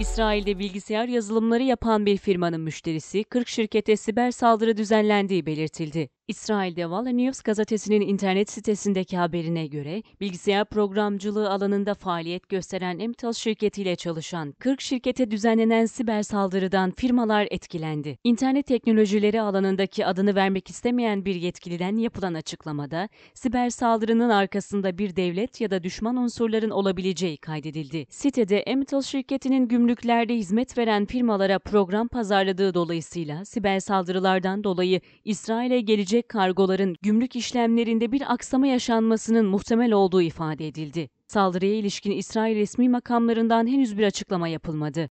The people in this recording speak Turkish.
İsrail'de bilgisayar yazılımları yapan bir firmanın müşterisi 40 şirkete siber saldırı düzenlendiği belirtildi. İsrail'de Valla News gazetesinin internet sitesindeki haberine göre bilgisayar programcılığı alanında faaliyet gösteren Emtel şirketiyle çalışan 40 şirkete düzenlenen siber saldırıdan firmalar etkilendi. İnternet teknolojileri alanındaki adını vermek istemeyen bir yetkiliden yapılan açıklamada siber saldırının arkasında bir devlet ya da düşman unsurların olabileceği kaydedildi. Sitede Emtel şirketinin gümrüklerde hizmet veren firmalara program pazarladığı dolayısıyla siber saldırılardan dolayı İsrail'e gelecek kargoların gümrük işlemlerinde bir aksama yaşanmasının muhtemel olduğu ifade edildi. Saldırıya ilişkin İsrail resmi makamlarından henüz bir açıklama yapılmadı.